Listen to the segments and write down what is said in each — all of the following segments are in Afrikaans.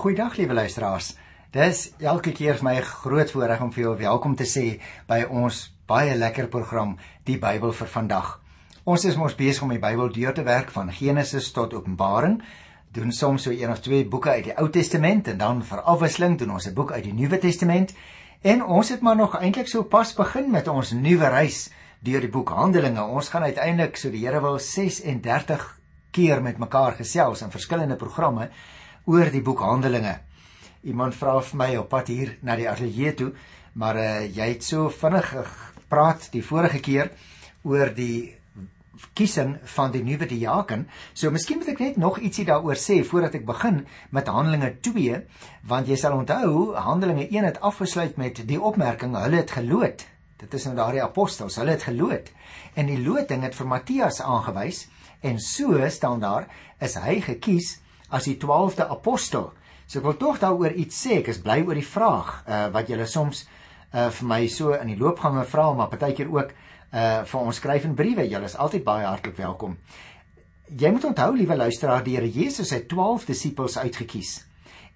Goeiedag liewe luisteraars. Dis elke keer vir my 'n groot voorreg om vir jou welkom te sê by ons baie lekker program Die Bybel vir vandag. Ons is mos besig om die Bybel deur te werk van Genesis tot Openbaring. Doen soms so een of twee boeke uit die Ou Testament en dan vir afwisseling doen ons 'n boek uit die Nuwe Testament. En ons het maar nog eintlik so pas begin met ons nuwe reis deur die boek Handelinge. Ons gaan uiteindelik so die Here wil 36 keer met mekaar gesels in verskillende programme oor die boek Handelinge. Iemand vra vir my op pad hier na die ateljee toe, maar uh, jy het so vinnig gepraat die vorige keer oor die kiesing van die nuwe diaken. So miskien moet ek net nog ietsie daaroor sê voordat ek begin met Handelinge 2, want jy sal onthou Handelinge 1 het afgesluit met die opmerking hulle het geloot. Dit is nou daardie apostels, hulle het geloot. En die loting het vir Matthias aangewys en so staan daar is hy gekies as die 12de apostel. So ek wil tog daaroor iets sê. Ek is bly oor die vraag uh wat julle soms uh vir my so in die loopgange vra, maar partykeer ook uh vir ons skryf in briewe. Julle is altyd baie hartlik welkom. Jy moet onthou, liewe luisteraar, die Here Jesus het 12 disippels uitgekies.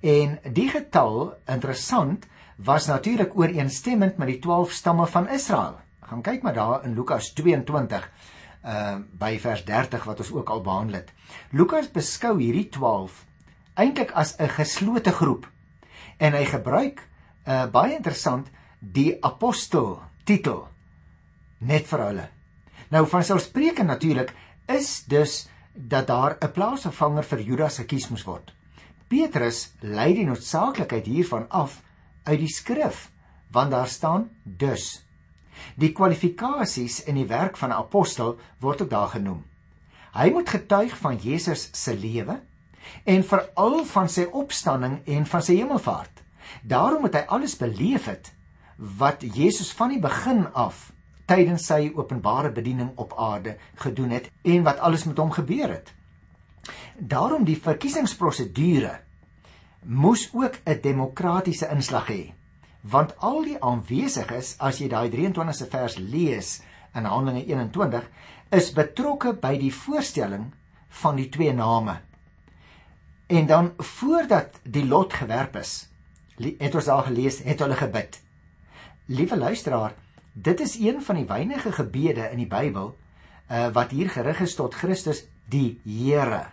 En die getal, interessant, was natuurlik ooreenstemmend met die 12 stamme van Israel. Gaan kyk maar daar in Lukas 22 uh by vers 30 wat ons ook al behandel het. Lukas beskou hierdie 12 eintlik as 'n geslote groep en hy gebruik uh baie interessant die apostel titel net vir hulle. Nou van selfspreekend natuurlik is dus dat daar 'n plaasvervanger vir Judas gekies moes word. Petrus lei die noodsaaklikheid hiervan af uit die skrif want daar staan dus Die kwalifikasies in die werk van 'n apostel word ook daar genoem. Hy moet getuig van Jesus se lewe en veral van sy opstanding en van sy hemelvaart. Daarom moet hy alles beleef het wat Jesus van die begin af tydens sy openbare bediening op aarde gedoen het en wat alles met hom gebeur het. Daarom die verkiesingsprosedure moes ook 'n demokratiese inslag hê want al die aanwesiges as jy daai 23ste vers lees in Handelinge 21 is betrokke by die voorstelling van die twee name. En dan voordat die lot gewerp is, het ons daar gelees, het hulle gebid. Liewe luisteraar, dit is een van die weinige gebede in die Bybel uh, wat hier gerig is tot Christus die Here.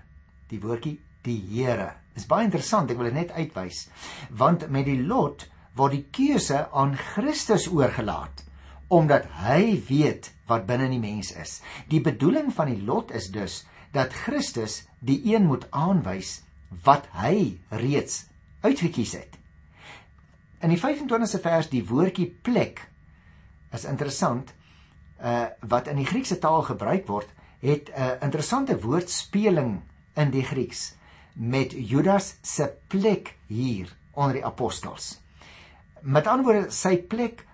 Die woordjie die Here. Is baie interessant, ek wil dit net uitwys. Want met die lot word die keuse aan Christus oorgelaat omdat hy weet wat binne in die mens is. Die bedoeling van die lot is dus dat Christus die een moet aanwys wat hy reeds uitgekies het. In die 25ste vers die woordjie plek is interessant uh wat in die Griekse taal gebruik word, het 'n uh, interessante woordspeling in die Grieks met Judas se plek hier onder die apostels met antwoorde sy plek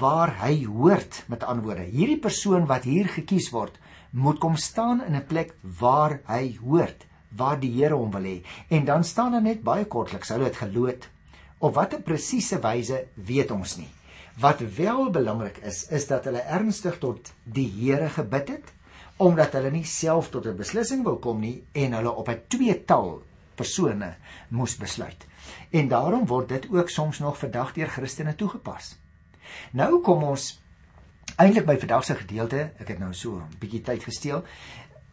waar hy hoort met antwoorde hierdie persoon wat hier gekies word moet kom staan in 'n plek waar hy hoort waar die Here hom wil hê. En dan staan daar net baie kortliks hulle het geloot. Op watter presiese wyse weet ons nie. Wat wel belangrik is is dat hulle ernstig tot die Here gebid het omdat hulle nie self tot 'n beslissing wil kom nie en hulle op 'n tweetal persone moes besluit En daarom word dit ook soms nog vandag deur Christene toegepas. Nou kom ons eintlik by vandag se gedeelte. Ek het nou so 'n bietjie tyd gesteel.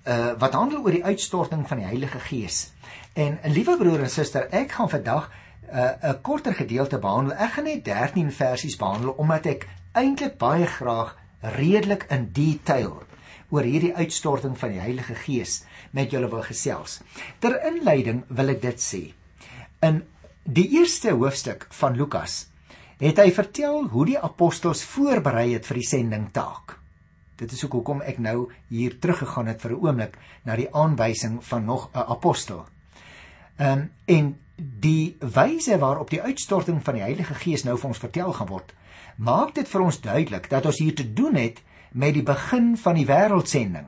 Uh wat handel oor die uitstorting van die Heilige Gees. En liewe broer en suster, ek gaan vandag 'n uh, korter gedeelte behandel. Ek gaan net 13 versies behandel omdat ek eintlik baie graag redelik in detail oor hierdie uitstorting van die Heilige Gees met julle wil gesels. Ter inleiding wil ek dit sê. In Die eerste hoofstuk van Lukas het hy vertel hoe die apostels voorberei het vir die sendingtaak. Dit is ook hoekom ek nou hier teruggegaan het vir 'n oomblik na die aanwysing van nog 'n apostel. Ehm um, en die wyse waarop die uitstorting van die Heilige Gees nou vir ons vertel gaan word, maak dit vir ons duidelik dat ons hier te doen het met die begin van die wêreldsending.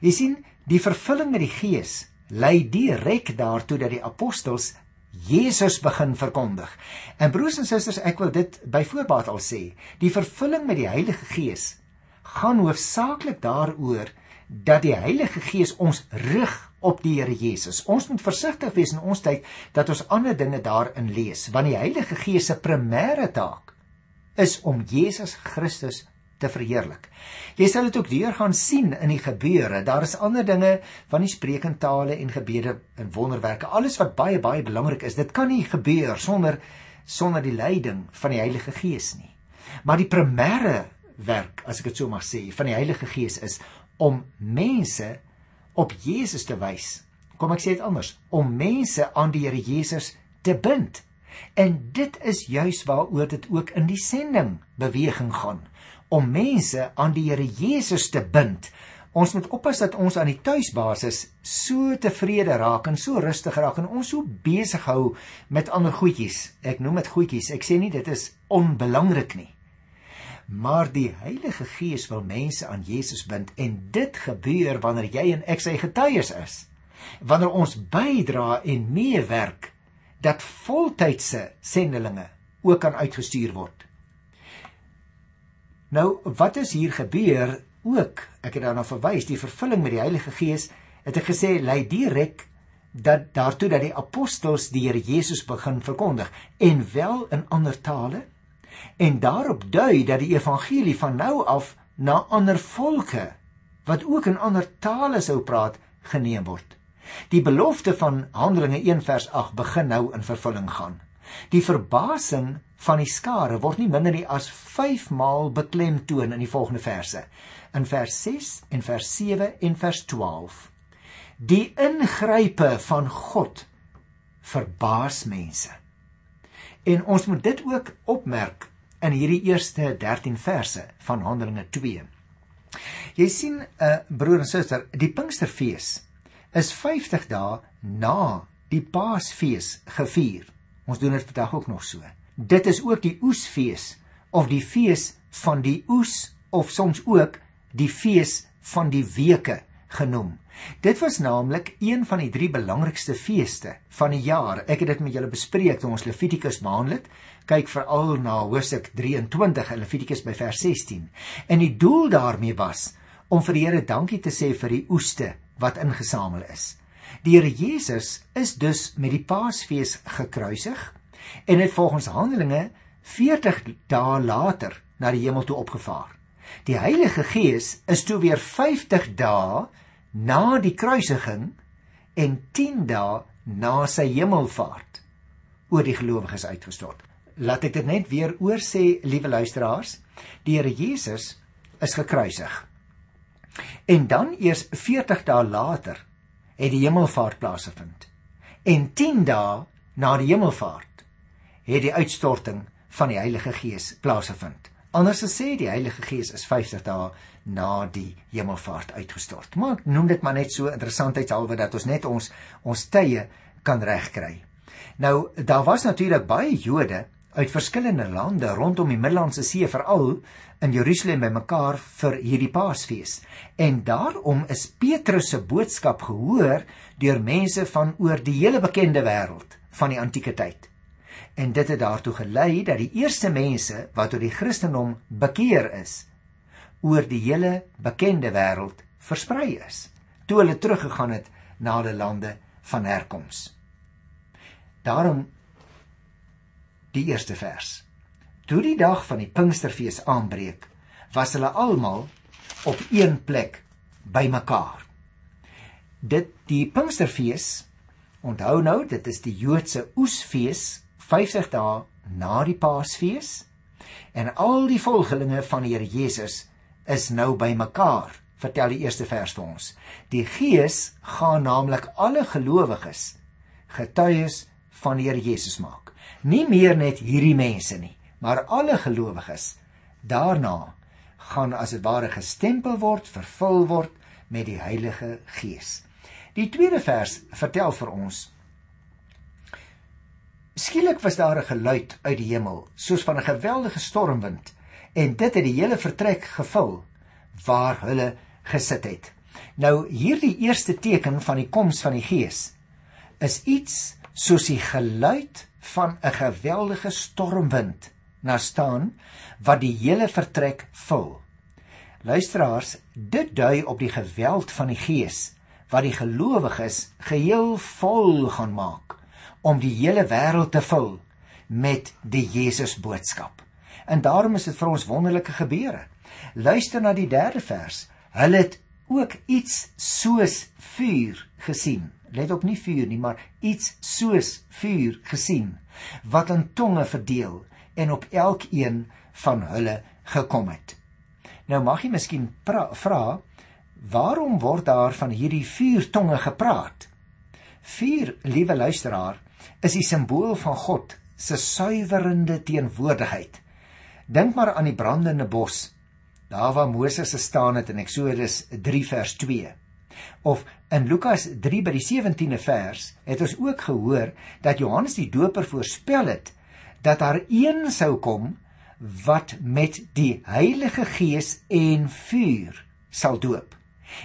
Jy sien, die vervulling met die Gees lei direk daartoe dat die apostels Jesus begin verkondig. En broers en susters, ek wil dit by voorbaat al sê, die vervulling met die Heilige Gees gaan hoofsaaklik daaroor dat die Heilige Gees ons rig op die Here Jesus. Ons moet versigtig wees in ons tyd dat ons ander dinge daarin lees, want die Heilige Gees se primêre taak is om Jesus Christus te verheerlik. Jy sal dit ook weer gaan sien in die gebeure. Daar is ander dinge van die spreekentale en gebede en wonderwerke. Alles wat baie baie belangrik is. Dit kan nie gebeur sonder sonder die leiding van die Heilige Gees nie. Maar die primêre werk, as ek dit so mag sê, van die Heilige Gees is om mense op Jesus te wys. Kom ek sê dit anders, om mense aan die Here Jesus te bind. En dit is juis waaroor dit ook in die sending beweging gaan, om mense aan die Here Jesus te bind. Ons moet oppas dat ons aan die tuisbasis so tevrede raak en so rustig raak en ons so besig hou met ander goedjies. Ek noem dit goedjies. Ek sê nie dit is onbelangrik nie. Maar die Heilige Gees wil mense aan Jesus bind en dit gebeur wanneer jy en ek sy getuies is. Wanneer ons bydra en meewerk dat voltydse sendelinge ook kan uitgestuur word. Nou, wat is hier gebeur ook? Ek het daarna verwys, die vervulling met die Heilige Gees het ek gesê lei direk dat daartoe dat die apostels die Here Jesus begin verkondig en wel in ander tale en daarop dui dat die evangelie van nou af na ander volke wat ook in ander tale sou praat geneem word. Die belofte van Handelinge 1 vers 8 begin nou in vervulling gaan. Die verbasing van die skare word nie minder nie as 5 maal beklemtoon in die volgende verse. In vers 6 en vers 7 en vers 12. Die ingrype van God verbaas mense. En ons moet dit ook opmerk in hierdie eerste 13 verse van Handelinge 2. Jy sien, 'n uh, broer en suster, die Pinksterfees is 50 dae na die Paasfees gevier. Ons doen dit vandag ook nog so. Dit is ook die Oesfees of die fees van die oes of soms ook die fees van die weke genoem. Dit was naamlik een van die drie belangrikste feeste van die jaar. Ek het dit met julle bespreek toe ons Levitikus behandel het kyk veral na Hosea 23 in Levitikus by vers 16. En die doel daarmee was om vir die Here dankie te sê vir die oeste wat ingesamel is. Die Here Jesus is dus met die Paasfees gekruisig en het volgens Handelinge 40 dae later na die hemel toe opgevaar. Die Heilige Gees is toe weer 50 dae na die kruisiging en 10 dae na sy hemelvaart oor die gelowiges uitgestort laat ek dit net weer oor sê, liewe luisteraars, die Here Jesus is gekruisig. En dan eers 40 dae later het die hemelvaart plaasgevind. En 10 dae na die hemelvaart het die uitstorting van die Heilige Gees plaasgevind. Anders gesê, die Heilige Gees is 50 dae na die hemelvaart uitgestort. Maar ek noem dit maar net so interessantheidshalwe dat ons net ons ons tye kan regkry. Nou, daar was natuurlik baie Jode uit verskillende lande rondom die Middellandse See veral in Jerusalem bymekaar vir hierdie Paasfees. En daarom is Petrus se boodskap gehoor deur mense van oor die hele bekende wêreld van die antieke tyd. En dit het daartoe gelei dat die eerste mense wat tot die Christendom bekeer is, oor die hele bekende wêreld versprei is, toe hulle teruggegaan het na hulle lande van herkoms. Daarom die eerste vers. Toe die dag van die Pinksterfees aanbreek, was hulle almal op een plek bymekaar. Dit die Pinksterfees, onthou nou, dit is die Joodse oesfees 50 dae na die Paasfees en al die volgelinge van die Here Jesus is nou bymekaar. Vertel die eerste vers vir ons. Die Gees gaan naamlik alle gelowiges getuies van die Here Jesus maak nie meer net hierdie mense nie, maar alle gelowiges daarna gaan as dit ware gestempel word, vervul word met die Heilige Gees. Die tweede vers vertel vir ons Skielik was daar 'n geluid uit die hemel, soos van 'n geweldige stormwind, en dit het die hele vertrek gevul waar hulle gesit het. Nou hierdie eerste teken van die koms van die Gees is iets soos die geluid van 'n geweldige stormwind na staan wat die hele vertrek vul. Luisteraars, dit dui op die geweld van die Gees wat die gelowiges geheel vol gaan maak om die hele wêreld te vul met die Jesus boodskap. En daarom is dit vir ons wonderlike gebeure. Luister na die derde vers. Hulle het ook iets soos vuur gesien. Let op nie vuur nie, maar iets soos vuur gesien wat in tonge verdeel en op elkeen van hulle gekom het. Nou mag jy miskien vra, waarom word daar van hierdie vier tonge gepraat? Vier, liewe luisteraar, is die simbool van God se suiwerende teenwoordigheid. Dink maar aan die brandende bos, daar waar Moses gestaan het in Eksodus 3 vers 2. Of in Lukas 3 by die 17de vers het ons ook gehoor dat Johannes die Doper voorspel het dat daar een sou kom wat met die Heilige Gees en vuur sal doop.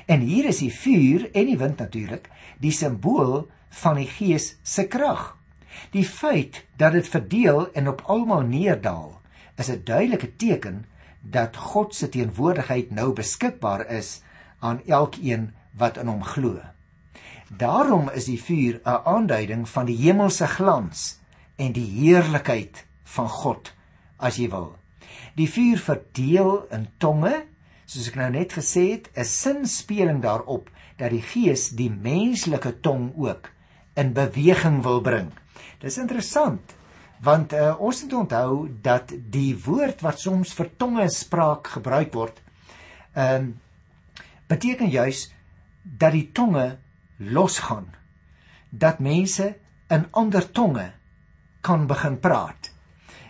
En hier is die vuur en die wind natuurlik die simbool van die Gees se krag. Die feit dat dit verdeel en op almal neerdal, is 'n duidelike teken dat God se teenwoordigheid nou beskikbaar is aan elkeen wat in hom glo. Daarom is die vuur 'n aanduiding van die hemelse glans en die heerlikheid van God as jy wil. Die vuur verdeel in tonge, soos ek nou net gesê het, 'n sinspeling daarop dat die Gees die menslike tong ook in beweging wil bring. Dis interessant want uh, ons moet onthou dat die woord wat soms vir tonge spraak gebruik word, ehm uh, beteken juis dat die tonge losgaan. Dat mense in ander tonge kan begin praat.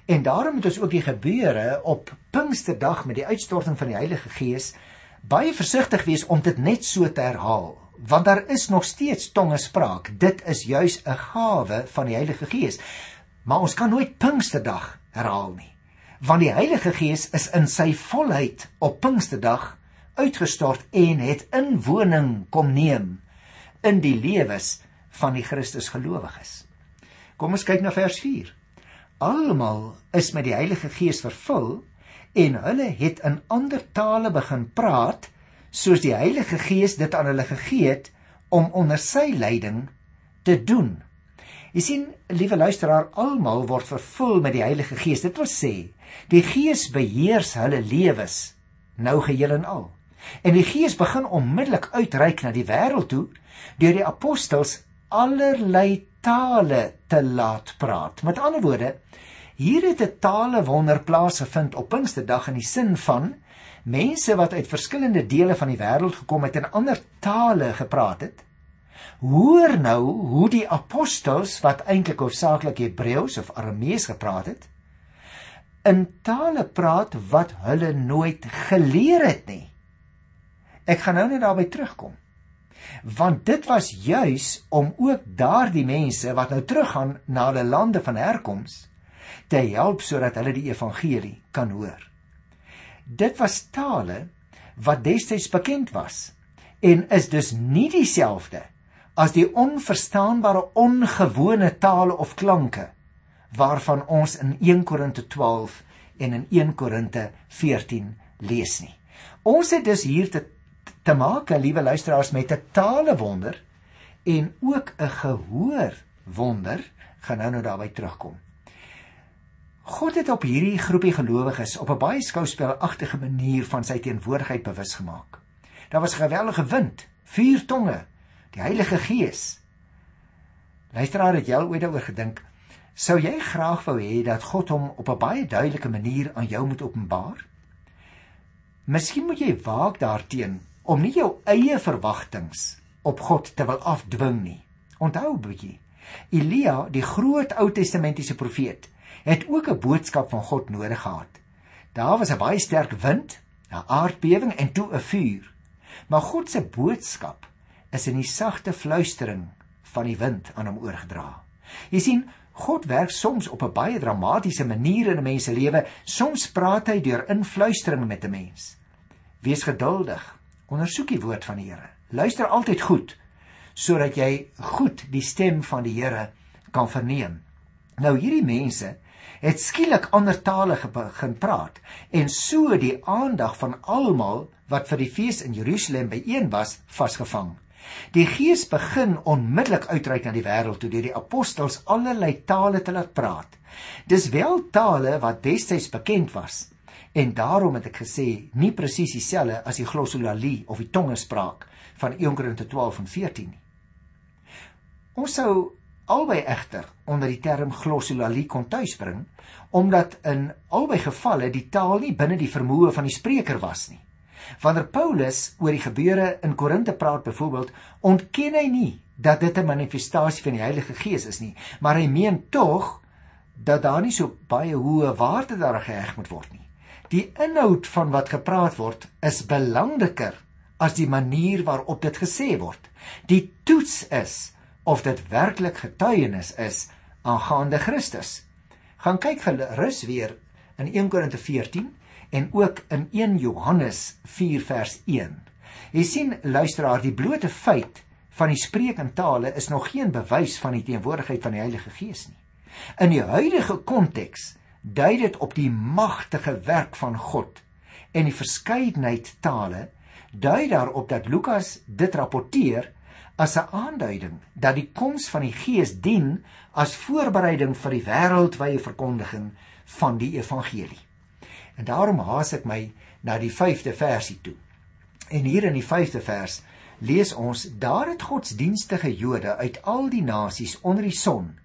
En daarom moet ons ook die gebeure op Pinksterdag met die uitstorting van die Heilige Gees baie versigtig wees om dit net so te herhaal, want daar is nog steeds tonge spraak. Dit is juis 'n gawe van die Heilige Gees. Maar ons kan nooit Pinksterdag herhaal nie, want die Heilige Gees is in sy volheid op Pinksterdag uitgestort en het inwoning kom neem in die lewens van die Christus gelowiges. Kom ons kyk na vers almal is met die Heilige Gees vervul en hulle het in ander tale begin praat soos die Heilige Gees dit aan hulle gegee het om onder sy leiding te doen. Jy sien, liewe luisteraar, almal word vervul met die Heilige Gees. Dit wil sê, die Gees beheers hulle lewens nou geheel en al. En die Gees begin onmiddellik uitreik na die wêreld toe deur die apostels allerlei tale te laat praat. Met ander woorde, hier het 'n tale wonder plaasgevind op Pinksterdag in die sin van mense wat uit verskillende dele van die wêreld gekom het en ander tale gepraat het. Hoor nou hoe die apostels wat eintlik hoofsaaklik Hebreëus of Aramees gepraat het, in tale praat wat hulle nooit geleer het nie. Ek gaan nou net daarby terugkom want dit was juis om ook daardie mense wat nou teruggaan na hulle lande van herkoms te help sodat hulle die evangelie kan hoor. Dit was tale wat destyds bekend was en is dus nie dieselfde as die onverstaanbare ongewone tale of klanke waarvan ons in 1 Korinte 12 en in 1 Korinte 14 lees nie. Ons het dus hier te te maak, liewe luisteraars, met 'n talewonder en ook 'n gehoor wonder, gaan nou nou daarby terugkom. God het op hierdie groepie gelowiges op 'n baie skouspelagtige manier van sy teenwoordigheid bewus gemaak. Daar was geweldige wind, vuur tonge, die Heilige Gees. Luisteraar, het jy ooit daaroor gedink? Sou jy graag wou hê dat God hom op 'n baie duidelike manier aan jou moet openbaar? Miskien moet jy waak daarteenoor om nie jou eie verwagtinge op God te wil afdwing nie. Onthou 'n bietjie. Elia, die groot Ou Testamentiese profeet, het ook 'n boodskap van God nodig gehad. Daar was 'n baie sterk wind, 'n aardbewing en toe 'n vuur. Maar God se boodskap is in die sagte fluistering van die wind aan hom oorgedra. Jy sien, God werk soms op 'n baie dramatiese manier in 'n mens se lewe. Soms praat hy deur influistering met 'n mens. Wees geduldig Ondersoek die woord van die Here. Luister altyd goed sodat jy goed die stem van die Here kan verneem. Nou hierdie mense het skielik ander tale begin praat en so die aandag van almal wat vir die fees in Jerusalem byeen was vasgevang. Die Gees begin onmiddellik uitreik na die wêreld toe deur die apostels allerlei tale te laat praat. Dis wel tale wat destyds bekend was en daarom het ek gesê nie presies dieselfde as die glossolalie of die tongespraak van 1 Korinte 12 en 14 nie. Ons sou albei egter onder die term glossolalie kon tuisbring omdat in albei gevalle die taal nie binne die vermoë van die spreker was nie. Wanneer Paulus oor die gebeure in Korinte praat byvoorbeeld, ontken hy nie dat dit 'n manifestasie van die Heilige Gees is nie, maar hy meen tog dat daar nie so baie hoë waarde daaraan geheg moet word nie. Die inhoud van wat gepraat word is belangriker as die manier waarop dit gesê word. Die toets is of dit werklik getuienis is aangaande Christus. Gaan kyk gerus weer in 1 Korinte 14 en ook in 1 Johannes 4 vers 1. Jy sien luisteraar, die blote feit van die spreek in tale is nog geen bewys van die teenwoordigheid van die Heilige Gees nie. In die huidige konteks dui dit op die magtige werk van God en die verskeidenheid tale dui daarop dat Lukas dit rapporteer as 'n aanduiding dat die koms van die Gees dien as voorbereiding vir die wêreldwye verkondiging van die evangelie. En daarom haas ek my na die 5de versie toe. En hier in die 5de vers lees ons: Daar het godsdienstige Jode uit al die nasies onder die son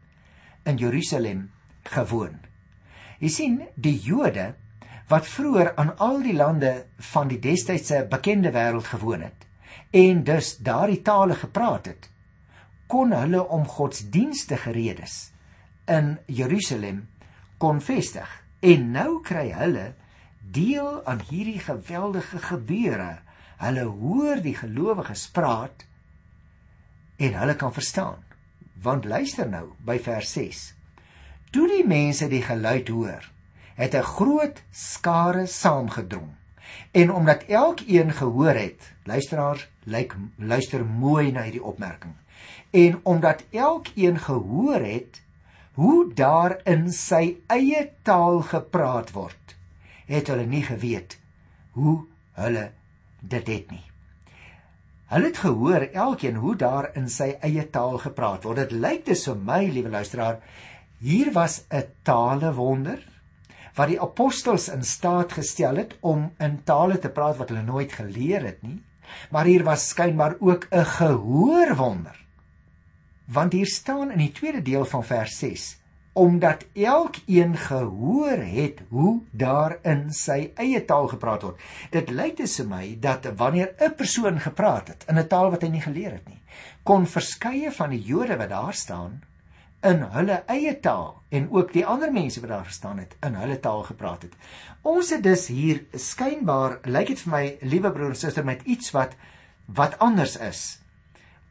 in Jerusalem gewoon. Jy sien, die Jode wat vroeër aan al die lande van die destydse bekende wêreld gewoon het en dus daardie tale gepraat het, kon hulle om godsdienstige redes in Jerusalem kon vestig. En nou kry hulle deel aan hierdie geweldige gebeure. Hulle hoor die gelowiges praat en hulle kan verstaan. Want luister nou by vers 6. Toe die mense die geluid hoor, het 'n groot skare saamgedrom. En omdat elkeen gehoor het, luisteraars, lyk luister mooi na hierdie opmerking. En omdat elkeen gehoor het hoe daar in sy eie taal gepraat word, het hulle nie geweet hoe hulle dit het nie. Hulle het gehoor elkeen hoe daar in sy eie taal gepraat word. Dit lyk dus vir my, liewe luisteraar, hier was 'n talewonder wat die apostels in staat gestel het om in tale te praat wat hulle nooit geleer het nie. Maar hier was skynbaar ook 'n gehoorwonder. Want hier staan in die tweede deel van vers omdat elkeen gehoor het hoe daar in sy eie taal gepraat word. Dit lyk dus vir my dat wanneer 'n persoon gepraat het in 'n taal wat hy nie geleer het nie, kon verskeie van die Jode wat daar staan in hulle eie taal en ook die ander mense wat daar gestaan het in hulle taal gepraat het. Ons het dus hier skynbaar lyk dit vir my, liewe broer en suster, met iets wat wat anders is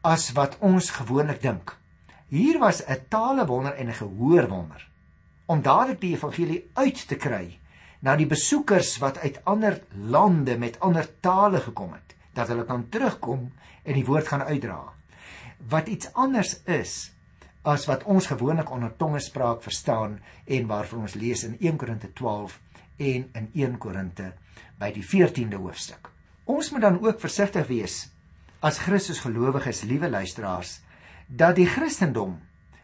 as wat ons gewoonlik dink. Hier was 'n talewonder en 'n gehoorwonder om dadelik die evangelie uit te kry na die besoekers wat uit ander lande met ander tale gekom het dat hulle kan terugkom en die woord gaan uitdra. Wat iets anders is as wat ons gewoonlik onder tongespraak verstaan en waarvan ons lees in 1 Korinte 12 en in 1 Korinte by die 14de hoofstuk. Ons moet dan ook versigtig wees as Christus gelowiges, liewe luisteraars, dat die Christendom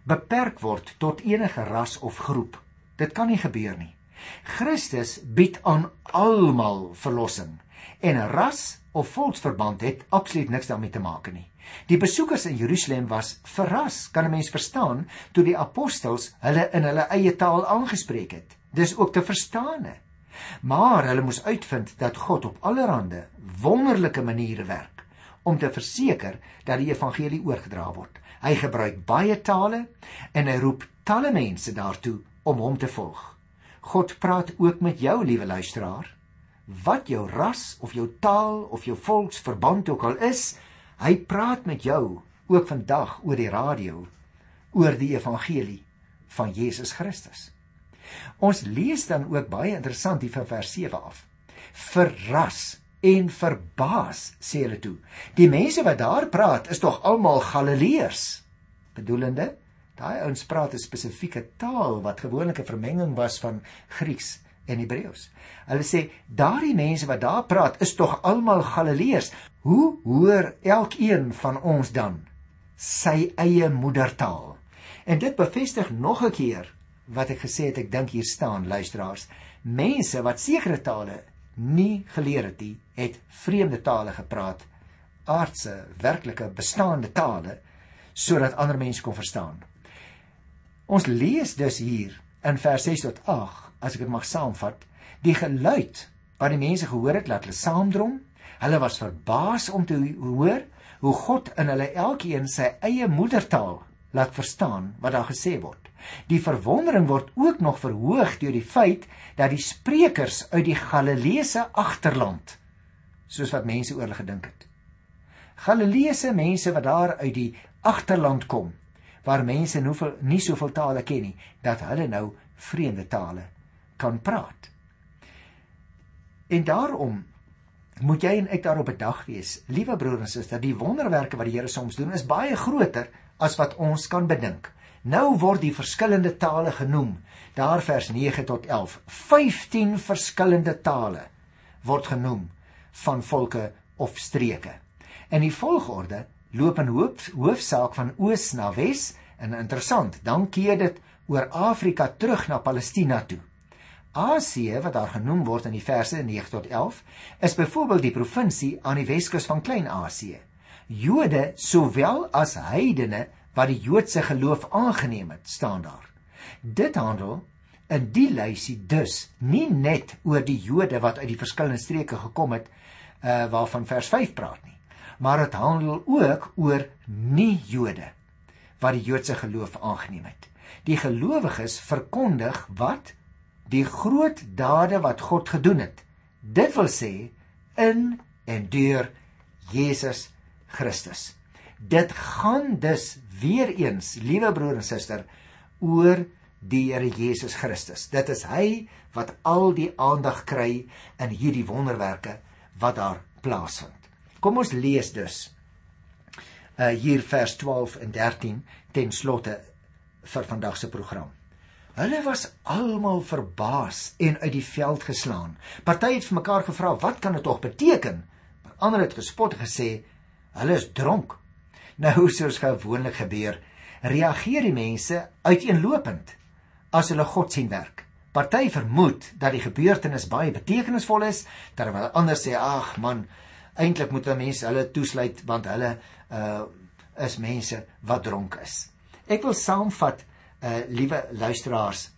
beperk word tot enige ras of groep. Dit kan nie gebeur nie. Christus bied aan almal verlossing en ras of volksverband het absoluut niks daarmee te maak nie. Die besoekers in Jerusalem was verras, kan 'n mens verstaan, toe die apostels hulle in hulle eie taal aangespreek het. Dis ook te verstaan. Maar hulle moes uitvind dat God op allerlei wonderlike maniere werk om te verseker dat die evangelie oorgedra word. Hy gebruik baie tale en hy roep talle mense daartoe om hom te volg. God praat ook met jou, liewe luisteraar. Wat jou ras of jou taal of jou volksverband ook al is, hy praat met jou ook vandag oor die radio oor die evangelie van Jesus Christus. Ons lees dan ook baie interessant hier van vers 7 af. Verras en verbaas sê hulle toe. Die mense wat daar praat is tog almal Galileërs. Bedoelende, daai ouens praat 'n spesifieke taal wat gewoonlik 'n vermenging was van Grieks en Hebreëus. Hulle sê daardie mense wat daar praat is tog almal Galileërs. Hoe hoor elkeen van ons dan sy eie moedertaal? En dit bevestig nog 'n keer wat ek gesê het, ek dink hier staan luisteraars, mense wat sekere tale nie geleer het nie, het vreemde tale gepraat, aardse, werklike bestaande tale sodat ander mense kon verstaan. Ons lees dus hier in vers 6 tot 8, as ek dit mag saamvat, die geluid wat die mense gehoor het laat hulle saamdrom. Hulle was verbaas om te hoor hoe God in hulle elkeen sy eie moedertaal laat verstaan wat daar gesê word. Die verwondering word ook nog verhoog deur die feit dat die sprekers uit die Galileese agterland soos wat mense oor hulle gedink het. Galileese mense wat daar uit die agterland kom waar mense nie, nie soveel tale ken nie, dat hulle nou vreemde tale kan praat. En daarom moet jy en ek daarop bedag wees, liewe broers en susters, dat die wonderwerke wat die Here soms doen is baie groter as wat ons kan bedink. Nou word die verskillende tale genoem. Daar vers 9 tot 11. 15 verskillende tale word genoem van volke of streke. In die volgorde loop in hoof, hoofsaak van oos na wes en interessant, dan keer dit oor Afrika terug na Palestina toe. Asië wat daar genoem word in die verse 9 tot 11 is byvoorbeeld die provinsie aan die Weskus van Klein-Asië. Jode sowel as heidene wat die Joodse geloof aangeneem het, staan daar. Dit handel in die lysie dus nie net oor die Jode wat uit die verskillende streke gekom het uh waarvan vers 5 praat nie maar dit handel ook oor nie-Jode wat die Joodse geloof aangeneem het. Die gelowiges verkondig wat die groot dade wat God gedoen het. Dit wil sê in en deur Jesus Christus. Dit gaan dus weer eens, liewe broer en suster, oor die Here Jesus Christus. Dit is hy wat al die aandag kry in hierdie wonderwerke wat daar plaasvind. Kom ons lees dus uh hier vers 12 en 13 ten slotte vir vandag se program. Hulle was almal verbaas en uit die veld geslaan. Party het vir mekaar gevra, "Wat kan dit tog beteken?" Ander het gespot en gesê, "Hulle is dronk." Nou soos gewoonlik gebeur, reageer die mense uiteenlopend as hulle God sien werk. Party vermoed dat die gebeurtenis baie betekenisvol is, terwyl ander sê, "Ag man, eintlik moet mense hulle toesluit want hulle uh is mense wat dronk is. Ek wil saamvat uh liewe luisteraars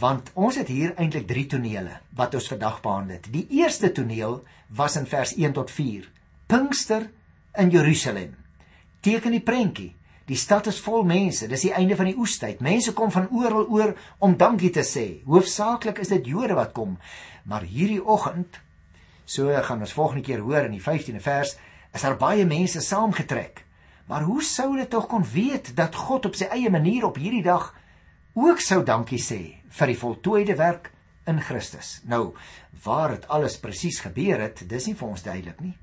want ons het hier eintlik 3 tonele wat ons vandag behandel het. Die eerste toneel was in vers 1 tot 4. Pinkster in Jerusalem. Teken die prentjie. Die stad is vol mense. Dis die einde van die oestyd. Mense kom van oral oor om dankie te sê. Hoofsaaklik is dit Jode wat kom. Maar hierdie oggend So gaan ons volgende keer hoor in die 15de vers is daar baie mense saamgetrek. Maar hoe sou hulle tog kon weet dat God op sy eie manier op hierdie dag ook sou dankie sê vir die voltooide werk in Christus? Nou, waar dit alles presies gebeur het, dis nie vir ons duidelik nie.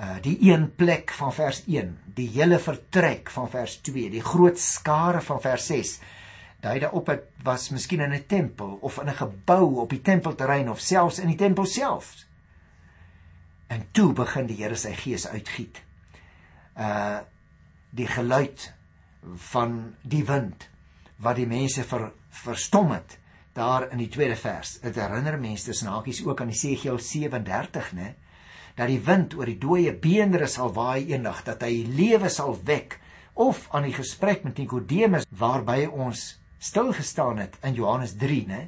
Uh die een plek van vers 1, die hele vertrek van vers 2, die groot skare van vers 6 dui daarop dit was miskien in 'n tempel of in 'n gebou op die tempelterrein of selfs in die tempel self. En toe begin die Here sy gees uitgiet. Uh die geluid van die wind wat die mense ver, verstom het daar in die tweede vers. Dit herinner mense snakies ook aan Esegiel 37, né? Dat die wind oor die dooie beendere sal waai eendag, dat hy lewe sal wek of aan die gesprek met Nikodemus waarby ons stil gestaan het in Johannes 3, né?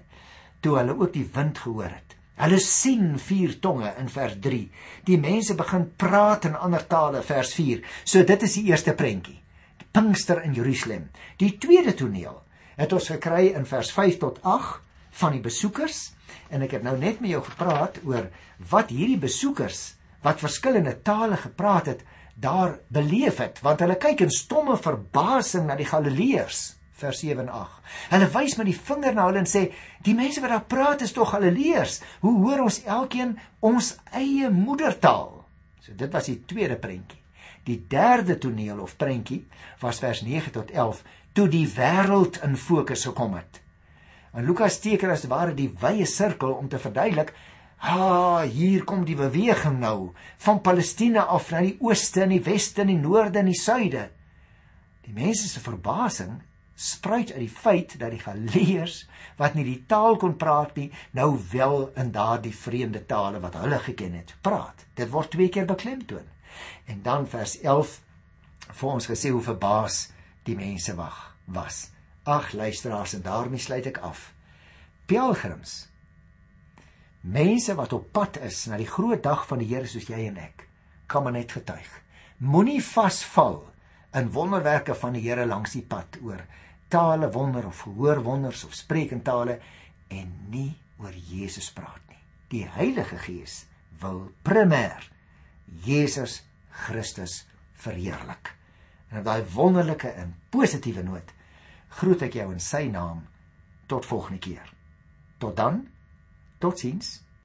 Toe hulle ook die wind gehoor het. Hulle sien vier tonge in vers 3. Die mense begin praat in ander tale vers 4. So dit is die eerste prentjie. Die Pinkster in Jerusalem. Die tweede toneel het ons gekry in vers 5 tot 8 van die besoekers en ek het nou net met jou gepraat oor wat hierdie besoekers wat verskillende tale gepraat het daar beleef het want hulle kyk in stomme verbasing na die Galileërs vers 7 en 8. Hulle wys met die vinger na hulle en sê: "Die mense wat daar praat is tog Galileërs. Hoe hoor ons elkeen ons eie moedertaal?" So dit was die tweede prentjie. Die derde toneel of prentjie was vers 9 tot 11 toe die wêreld in fokus gekom het. En Lukas teken as ware die wye sirkel om te verduidelik Ha, hier kom die beweging nou van Palestina af na die ooste en die weste en die noorde en die suide. Die mense se verbasing spruit uit die feit dat die Galileërs wat nie die taal kon praat nie, nou wel in daardie vreemde tale wat hulle geken het, praat. Dit word twee keer beklemtoon. En dan vers 11 vir ons gesê hoe verbaas die mense wag was. Ag luisteraars en daarmee sluit ek af. Pelgrims. Mense wat op pad is na die groot dag van die Here soos jy en ek, kan maar net getuig. Moenie vasval in wonderwerke van die Here langs die pad oor tale wonder of hoor wonders of sprekentale en nie oor Jesus praat nie. Die Heilige Gees wil primêr Jesus Christus verheerlik. En op daai wonderlike en positiewe noot groet ek jou in sy naam tot volgende keer. Tot dan. Totsiens.